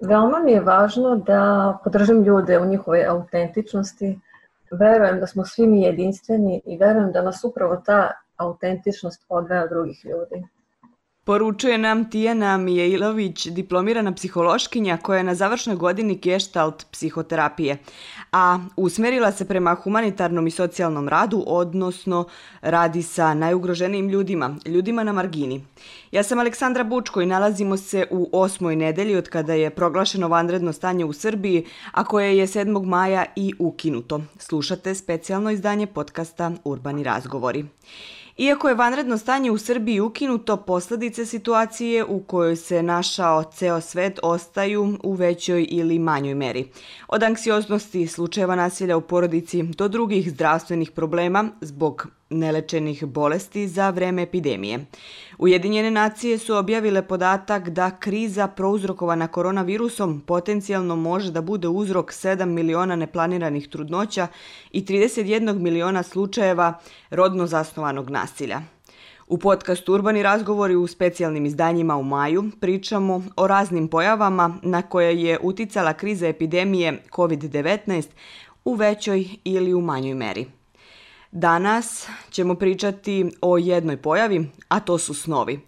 Veoma mi je važno da podržim ljude u njihovoj autentičnosti. Verujem da smo svi mi jedinstveni i verujem da nas upravo ta autentičnost odvaja od drugih ljudi. Poručuje nam Tijana Mijailović, diplomirana psihološkinja koja je na završnoj godini geštalt psihoterapije, a usmerila se prema humanitarnom i socijalnom radu, odnosno radi sa najugroženijim ljudima, ljudima na margini. Ja sam Aleksandra Bučko i nalazimo se u osmoj nedelji od kada je proglašeno vanredno stanje u Srbiji, a koje je 7. maja i ukinuto. Slušate specijalno izdanje podcasta Urbani razgovori. Iako je vanredno stanje u Srbiji ukinuto, posledice situacije u kojoj se našao ceo svet ostaju u većoj ili manjoj meri. Od anksioznosti, slučajeva nasilja u porodici do drugih zdravstvenih problema zbog nelečenih bolesti za vreme epidemije. Ujedinjene nacije su objavile podatak da kriza prouzrokovana koronavirusom potencijalno može da bude uzrok 7 miliona neplaniranih trudnoća i 31 miliona slučajeva rodno zasnovanog nasilja. U podcastu Urbani razgovori u specijalnim izdanjima u maju pričamo o raznim pojavama na koje je uticala kriza epidemije COVID-19 u većoj ili u manjoj meri. Danas ćemo pričati o jednoj pojavi, a to su snovi.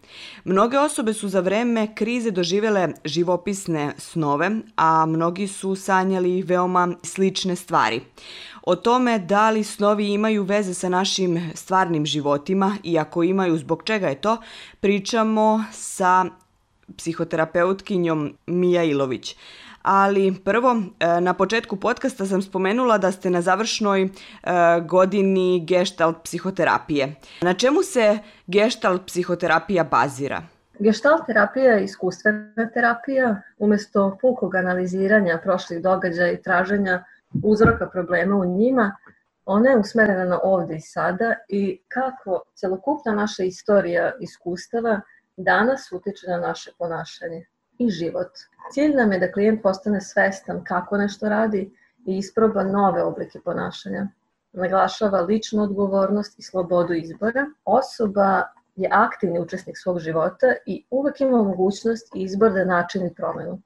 Mnoge osobe su za vreme krize doživele živopisne snove, a mnogi su sanjali veoma slične stvari. O tome da li snovi imaju veze sa našim stvarnim životima i ako imaju zbog čega je to, pričamo sa psihoterapeutkinjom Mija Ilović ali prvo e, na početku podcasta sam spomenula da ste na završnoj e, godini gestalt psihoterapije. Na čemu se gestalt psihoterapija bazira? Gestalt terapija je iskustvena terapija. Umesto pukog analiziranja prošlih događaja i traženja uzroka problema u njima, ona je usmerena na ovde i sada i kako celokupna naša istorija iskustava danas utiče na naše ponašanje i život. Cilj nam je da klijent postane svestan kako nešto radi i isproba nove oblike ponašanja. Naglašava ličnu odgovornost i slobodu izbora. Osoba je aktivni učesnik svog života i uvek ima mogućnost i izbor da načini promenu.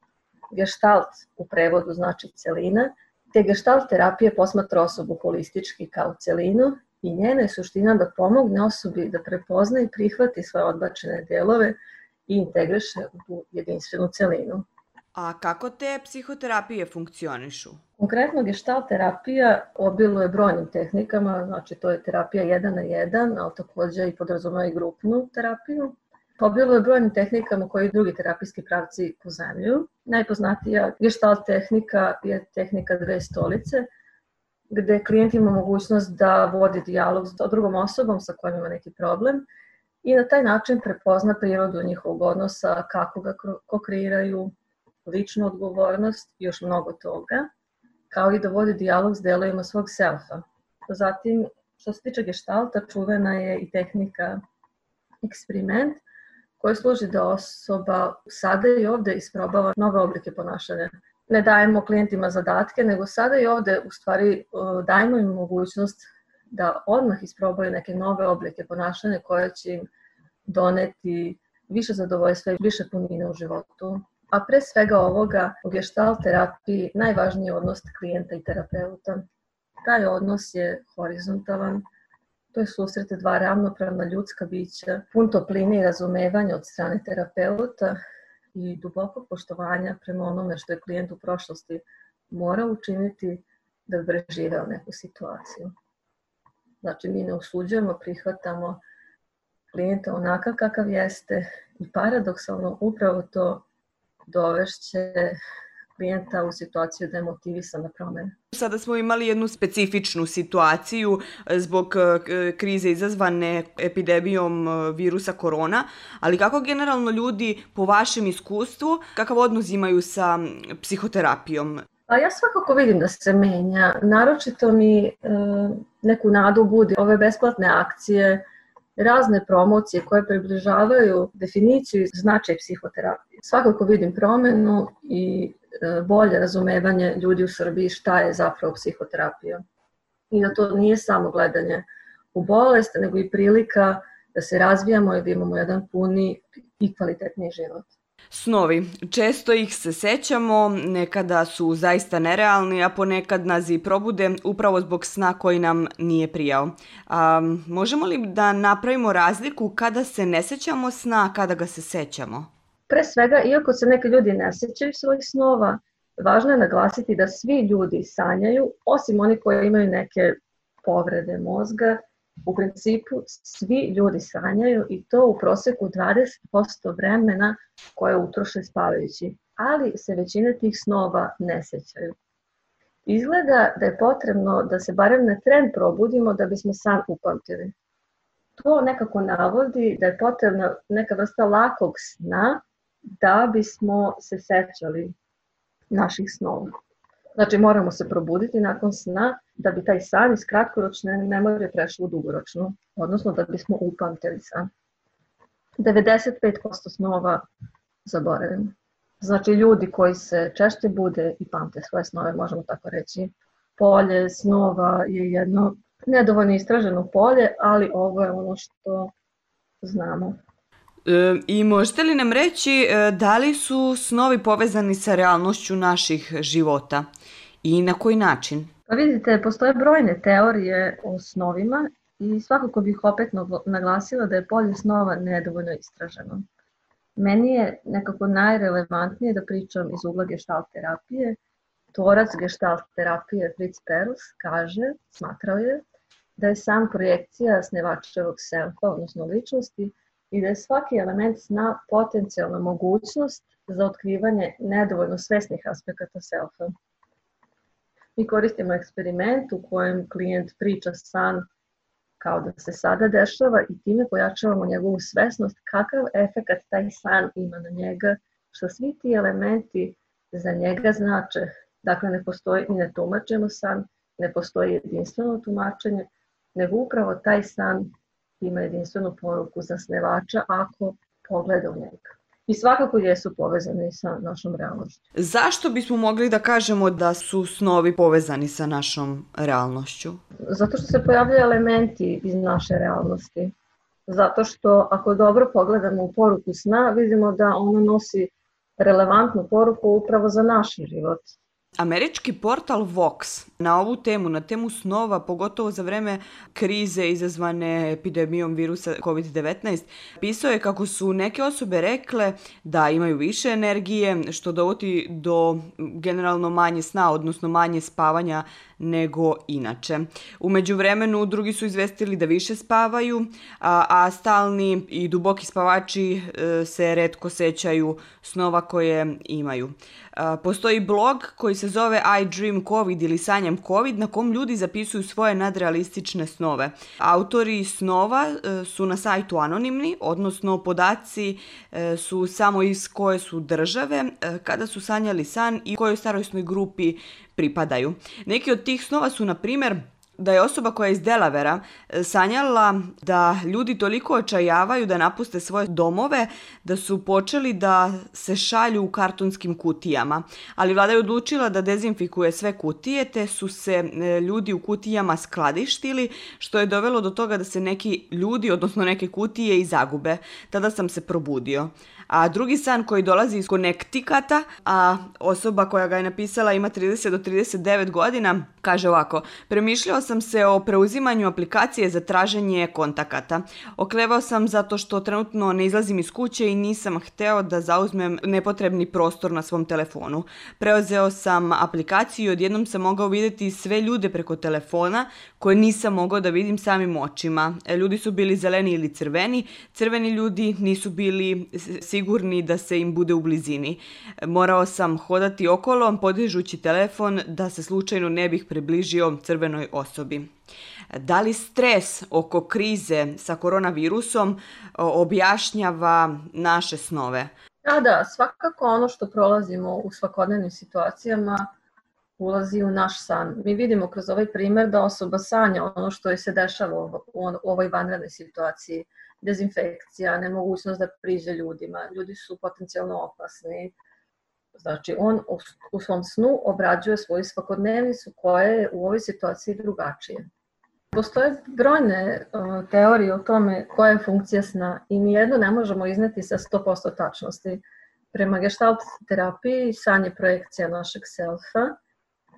Gestalt u prevodu znači celina, te gestalt terapija posmatra osobu holistički kao celinu i njena je suština da pomogne osobi da prepozna i prihvati svoje odbačene delove i integriše u tu jedinstvenu celinu. A kako te psihoterapije funkcionišu? Konkretno gestalt terapija obiluje brojnim tehnikama, znači to je terapija jedan na jedan, ali takođe i podrazumeva i grupnu terapiju. Obiluje brojnim tehnikama koji drugi terapijski pravci pozemljuju. Najpoznatija gestalt tehnika je tehnika dve stolice, gde klijent ima mogućnost da vodi dijalog s drugom osobom sa kojom ima neki problem i na taj način prepozna prirodu njihovog odnosa, kako ga ko kreiraju, ličnu odgovornost još mnogo toga, kao i da vodi dijalog s delovima svog selfa. Zatim, što se tiče geštalta, čuvena je i tehnika eksperiment, koja služi da osoba sada i ovde isprobava nove oblike ponašanja. Ne dajemo klijentima zadatke, nego sada i ovde u stvari dajemo im mogućnost da odmah isprobaju neke nove oblike ponašanja koje će im doneti više zadovoljstva i više punine u životu. A pre svega ovoga u gestalt terapiji najvažniji je odnos klijenta i terapeuta. Taj odnos je horizontalan, to je susrete dva ravnopravna ljudska bića, pun topline i razumevanja od strane terapeuta i dubokog poštovanja prema onome što je klijent u prošlosti mora učiniti da bi preživeo neku situaciju. Znači, mi ne osuđujemo, prihvatamo klijenta onakav kakav jeste i paradoksalno upravo to dovešće klijenta u situaciju da je motivisan na promene. Sada smo imali jednu specifičnu situaciju e, zbog e, krize izazvane epidemijom e, virusa korona, ali kako generalno ljudi po vašem iskustvu, kakav odnos imaju sa psihoterapijom? A ja svakako vidim da se menja. Naročito mi e, neku nadu budi ove besplatne akcije, razne promocije koje približavaju definiciju i značaj psihoterapije. Svakako vidim promenu i e, bolje razumevanje ljudi u Srbiji šta je zapravo psihoterapija. I da to nije samo gledanje u bolest, nego i prilika da se razvijamo i da imamo jedan puni i kvalitetniji život. Snovi. Često ih se sećamo, nekada su zaista nerealni, a ponekad nas i probude upravo zbog sna koji nam nije prijao. A, možemo li da napravimo razliku kada se ne sećamo sna, kada ga se sećamo? Pre svega, iako se neki ljudi ne sećaju svojih snova, važno je naglasiti da svi ljudi sanjaju, osim oni koji imaju neke povrede mozga, u principu svi ljudi sanjaju i to u proseku 20% vremena koje utroše spavajući, ali se većina tih snova ne sećaju. Izgleda da je potrebno da se barem na tren probudimo da bismo san upamtili. To nekako navodi da je potrebna neka vrsta lakog sna da bismo se sećali naših snova. Znači moramo se probuditi nakon sna da bi taj san iz kratkoročne memorije prešao u dugoročnu, odnosno da bismo upamtili san. 95% snova zaboravimo. Znači ljudi koji se češće bude i pamte svoje snove, možemo tako reći. Polje snova je jedno nedovoljno istraženo polje, ali ovo je ono što znamo. E, I možete li nam reći e, da li su snovi povezani sa realnošću naših života i na koji način? Pa vidite, postoje brojne teorije o snovima i svakako bih opet naglasila da je polje snova nedovoljno istraženo. Meni je nekako najrelevantnije da pričam iz ugla gestalt terapije. Tvorac gestalt terapije Fritz Perls kaže, smatrao je, da je sam projekcija snevačevog selfa, odnosno ličnosti, i da je svaki element sna potencijalna mogućnost za otkrivanje nedovoljno svesnih aspekata selfa. Mi koristimo eksperiment u kojem klijent priča san kao da se sada dešava i time pojačavamo njegovu svesnost kakav efekat taj san ima na njega, što svi ti elementi za njega znače. Dakle, ne postoji, mi ne tumačemo san, ne postoji jedinstveno tumačenje, nego upravo taj san ima jedinstvenu poruku za snevača ako pogleda u njega. I svakako jesu povezani sa našom realnošću. Zašto bismo mogli da kažemo da su snovi povezani sa našom realnošću? Zato što se pojavljaju elementi iz naše realnosti. Zato što ako dobro pogledamo u poruku sna, vidimo da ona nosi relevantnu poruku upravo za naš život. Američki portal Vox na ovu temu, na temu snova, pogotovo za vreme krize izazvane epidemijom virusa COVID-19, pisao je kako su neke osobe rekle da imaju više energije, što dovodi do generalno manje sna, odnosno manje spavanja nego inače. Umeđu vremenu drugi su izvestili da više spavaju, a, a stalni i duboki spavači e, se redko sećaju snova koje imaju. A, postoji blog koji se zove I Dream COVID ili Sanjam COVID na kom ljudi zapisuju svoje nadrealistične snove. Autori snova e, su na sajtu anonimni, odnosno podaci e, su samo iz koje su države, e, kada su sanjali san i kojoj starosnoj grupi pripadaju. Neki od tih snova su, na primjer, da je osoba koja je iz Delavera e, sanjala da ljudi toliko očajavaju da napuste svoje domove da su počeli da se šalju u kartonskim kutijama. Ali vlada je odlučila da dezinfikuje sve kutije te su se e, ljudi u kutijama skladištili što je dovelo do toga da se neki ljudi, odnosno neke kutije i zagube. Tada sam se probudio. A drugi san koji dolazi iz Konektikata, a osoba koja ga je napisala ima 30 do 39 godina, kaže ovako, premišljao sam se o preuzimanju aplikacije za traženje kontakata. Oklevao sam zato što trenutno ne izlazim iz kuće i nisam hteo da zauzmem nepotrebni prostor na svom telefonu. Preuzeo sam aplikaciju i odjednom sam mogao videti sve ljude preko telefona koje nisam mogao da vidim samim očima. Ljudi su bili zeleni ili crveni, crveni ljudi nisu bili sigurni da se im bude u blizini. Morao sam hodati okolo, podižući telefon da se slučajno ne bih približio crvenoj osobi. Da li stres oko krize sa koronavirusom objašnjava naše snove? Da, da, svakako ono što prolazimo u svakodnevnim situacijama ulazi u naš san. Mi vidimo kroz ovaj primer da osoba sanja ono što je se dešava u ovoj vanrednoj situaciji dezinfekcija, nemogućnost da priđe ljudima, ljudi su potencijalno opasni. Znači, on u svom snu obrađuje svoju svakodnevnicu koja je u ovoj situaciji drugačije. Postoje brojne teorije o tome koja je funkcija sna i nijedno ne možemo izneti sa 100% tačnosti. Prema gestalt terapiji san je projekcija našeg selfa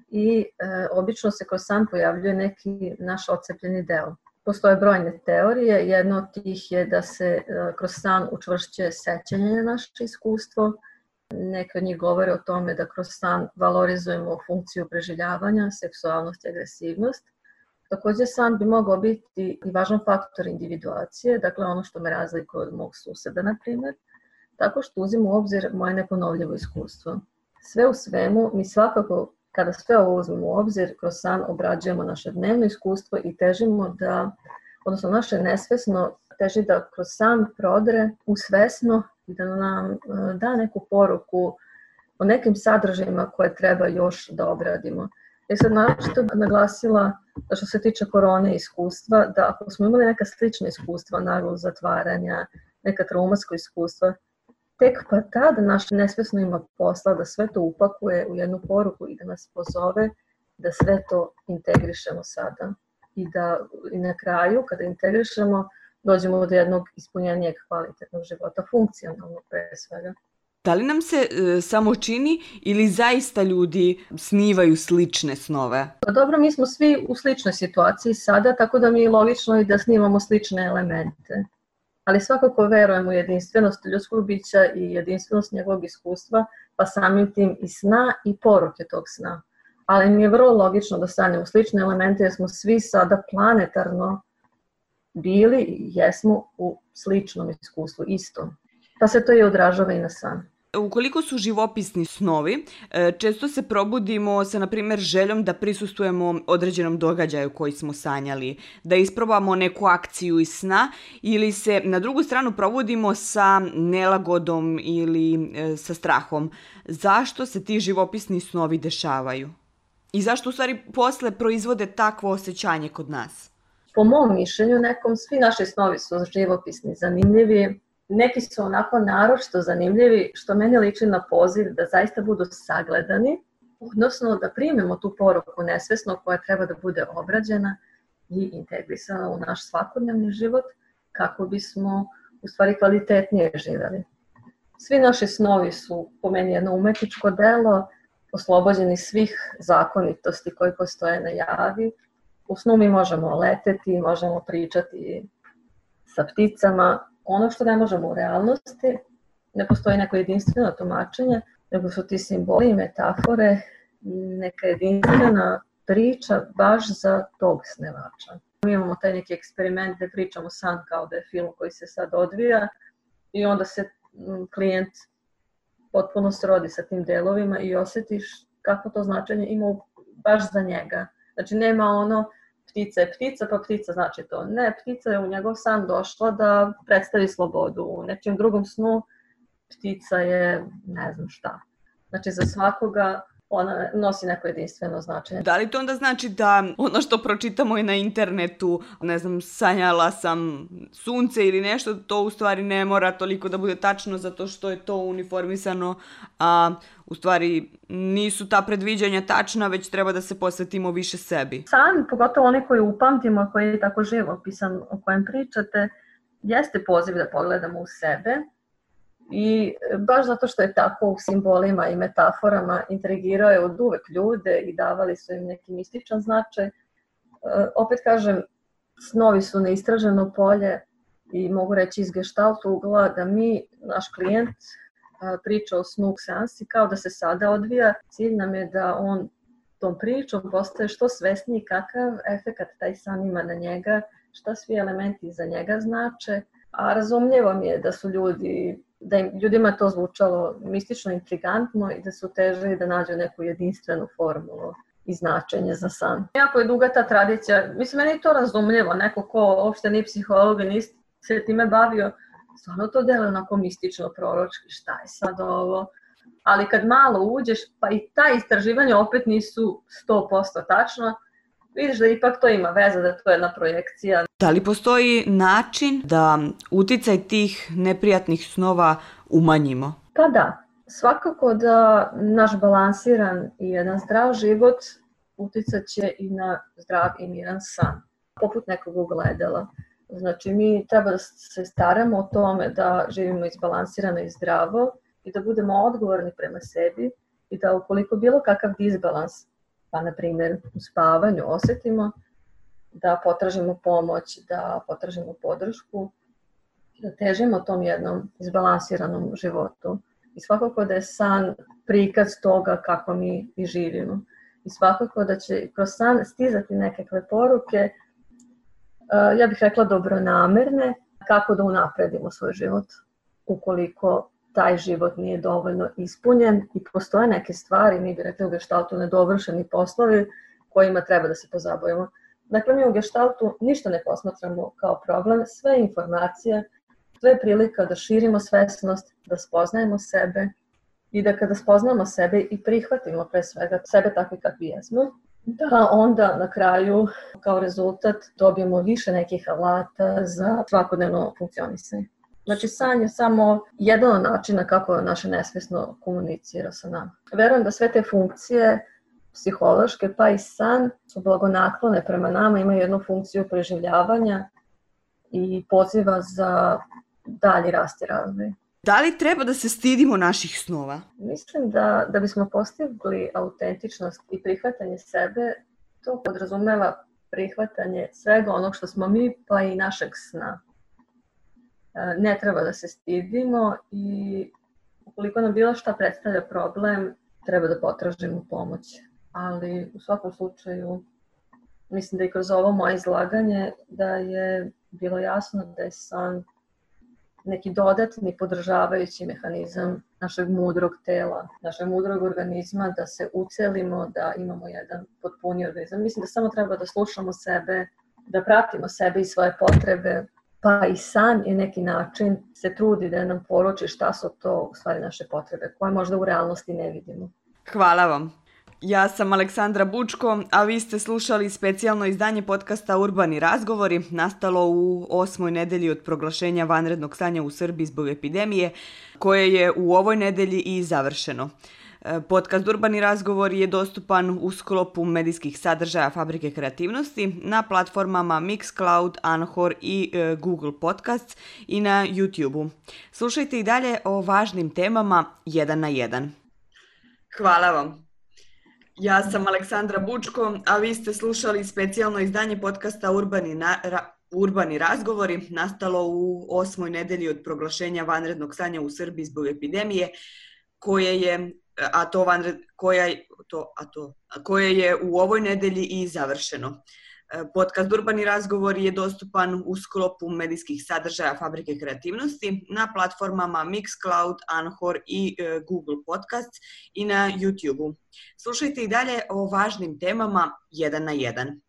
i e, obično se kroz san pojavljuje neki naš ocepljeni deo. Postoje brojne teorije, jedna od tih je da se e, kroz san učvršće sećanje na naše iskustvo, Neke od njih govore o tome da kroz san valorizujemo funkciju preživljavanja, seksualnost i agresivnost. Takođe, san bi mogao biti i važan faktor individuacije, dakle ono što me razlikuje od mog suseda, na primjer, tako što uzim u obzir moje neponovljivo iskustvo. Sve u svemu, mi svakako, kada sve ovo uzmemo u obzir, kroz san obrađujemo naše dnevno iskustvo i težimo da, odnosno naše nesvesno teži da kroz san prodre u svesno i da nam e, da neku poruku o nekim sadržajima koje treba još da obradimo. Ja sam naročito naglasila da što se tiče korone iskustva, da ako smo imali neka slična iskustva, naglo zatvaranja, neka traumatsko iskustva, tek pa tada naš nesvesno ima posla da sve to upakuje u jednu poruku i da nas pozove da sve to integrišemo sada. I da i na kraju, kada integrišemo, dođemo do jednog ispunjenijeg kvalitetnog života, funkcionalnog pre svega. Da li nam se e, samo čini ili zaista ljudi snivaju slične snove? Pa dobro, mi smo svi u sličnoj situaciji sada, tako da mi je logično i da snimamo slične elemente. Ali svakako verujem u jedinstvenost ljudskog bića i jedinstvenost njegovog iskustva, pa samim tim i sna i poruke tog sna. Ali mi je vrlo logično da sanjamo slične elemente jer smo svi sada planetarno bili i jesmo u sličnom iskustvu, istom. Pa se to i odražava i na san. Ukoliko su živopisni snovi, e, često se probudimo sa, na primjer, željom da prisustujemo određenom događaju koji smo sanjali, da isprobamo neku akciju iz sna ili se na drugu stranu probudimo sa nelagodom ili e, sa strahom. Zašto se ti živopisni snovi dešavaju? I zašto u stvari posle proizvode takvo osjećanje kod nas? po mom mišljenju nekom, svi naši snovi su živopisni, zanimljivi, neki su onako naročito zanimljivi, što meni liči na poziv da zaista budu sagledani, odnosno da primemo tu poruku nesvesno koja treba da bude obrađena i integrisana u naš svakodnevni život kako bismo u stvari kvalitetnije živeli. Svi naši snovi su po meni jedno umetničko delo, oslobođeni svih zakonitosti koji postoje na javi, U snu mi možemo leteti, možemo pričati sa pticama. Ono što ne možemo u realnosti, ne postoji neko jedinstveno tumačenje, nego su ti simboli i metafore neka jedinstvena priča baš za tog snevača. Mi imamo taj neki eksperiment gde pričamo san kao da je film koji se sad odvija i onda se klijent potpuno srodi sa tim delovima i osetiš kako to značenje ima baš za njega. Znači nema ono ptica je ptica, pa ptica znači to. Ne, ptica je u njegov san došla da predstavi slobodu. U nečijem drugom snu ptica je ne znam šta. Znači za svakoga ona nosi neko jedinstveno značenje. Da li to onda znači da ono što pročitamo i na internetu, ne znam, sanjala sam sunce ili nešto, to u stvari ne mora toliko da bude tačno zato što je to uniformisano, a u stvari nisu ta predviđanja tačna, već treba da se posvetimo više sebi. San, pogotovo oni koji upamtimo, koji je tako živo pisan o kojem pričate, jeste poziv da pogledamo u sebe, I baš zato što je tako u simbolima i metaforama intrigirao je od uvek ljude i davali su im neki mističan značaj. E, opet kažem, snovi su neistraženo polje i mogu reći iz gestalt ugla da mi, naš klijent, e, priča o snu seansi kao da se sada odvija. Cilj nam je da on tom pričom postaje što svesniji kakav efekat taj san ima na njega, šta svi elementi za njega znače, a razumljivo mi je da su ljudi da im ljudima to zvučalo mistično, intrigantno i da su težili da nađu neku jedinstvenu formulu i značenje za san. Jako je duga ta tradicija, mislim, meni je to razumljivo, neko ko uopšte ni psiholog, ni se time bavio, stvarno to deluje onako mistično, proročki, šta je sad ovo, ali kad malo uđeš, pa i ta istraživanja opet nisu 100% tačna, vidiš da ipak to ima veze, da to je jedna projekcija. Da li postoji način da uticaj tih neprijatnih snova umanjimo? Pa da, svakako da naš balansiran i jedan zdrav život uticat će i na zdrav i miran san, poput nekog ugledala. Znači mi treba da se staramo o tome da živimo izbalansirano i zdravo i da budemo odgovorni prema sebi i da ukoliko bilo kakav disbalans, pa na primjer u spavanju osetimo, da potražimo pomoć, da potražimo podršku, da težimo tom jednom izbalansiranom životu. I svakako da je san prikaz toga kako mi i živimo. I svakako da će kroz san stizati nekakve poruke, ja bih rekla dobronamerne, kako da unapredimo svoj život ukoliko taj život nije dovoljno ispunjen i postoje neke stvari, mi bi rekli u geštaltu nedovršeni poslovi kojima treba da se pozabavimo. Dakle, mi u geštaltu ništa ne posmatramo kao problem, sve informacije, sve je prilika da širimo svesnost, da spoznajemo sebe i da kada spoznamo sebe i prihvatimo pre svega sebe takvi kakvi jesmo, da onda na kraju kao rezultat dobijemo više nekih alata za svakodnevno funkcionisanje. Znači, san je samo jedan od načina kako naše nesvesno komunicira sa nama. Verujem da sve te funkcije psihološke, pa i san, su blagonaklone prema nama, imaju jednu funkciju preživljavanja i poziva za dalji rast i razvoj. Da li treba da se stidimo naših snova? Mislim da, da bismo postigli autentičnost i prihvatanje sebe, to podrazumeva prihvatanje svega onog što smo mi, pa i našeg sna. E, ne treba da se stidimo i ukoliko nam bilo šta predstavlja problem, treba da potražimo pomoć. Ali u svakom slučaju, mislim da i kroz ovo moje izlaganje da je bilo jasno da je san neki dodatni podržavajući mehanizam našeg mudrog tela, našeg mudrog organizma, da se ucelimo, da imamo jedan potpuni organizam. Mislim da samo treba da slušamo sebe, da pratimo sebe i svoje potrebe, pa i san je neki način se trudi da nam poruči šta su to u stvari naše potrebe, koje možda u realnosti ne vidimo. Hvala vam. Ja sam Aleksandra Bučko, a vi ste slušali specijalno izdanje podcasta Urbani razgovori, nastalo u osmoj nedelji od proglašenja vanrednog stanja u Srbiji zbog epidemije, koje je u ovoj nedelji i završeno. E, podcast Urbani razgovor je dostupan u sklopu medijskih sadržaja Fabrike kreativnosti na platformama Mixcloud, Anhor i e, Google Podcasts i na YouTube-u. Slušajte i dalje o važnim temama jedan na jedan. Hvala vam. Ja sam Aleksandra Bučko, a vi ste slušali specijalno izdanje podcasta Urbani, na, ra, Urbani razgovori, nastalo u osmoj nedelji od proglašenja vanrednog stanja u Srbiji zbog epidemije, koje je a to vanred, koja, to, a to, koje je u ovoj nedelji i završeno. Podcast Urbani razgovor je dostupan u sklopu medijskih sadržaja Fabrike kreativnosti na platformama Mixcloud, Anhor i e, Google Podcasts i na YouTube-u. Slušajte i dalje o važnim temama jedan na jedan.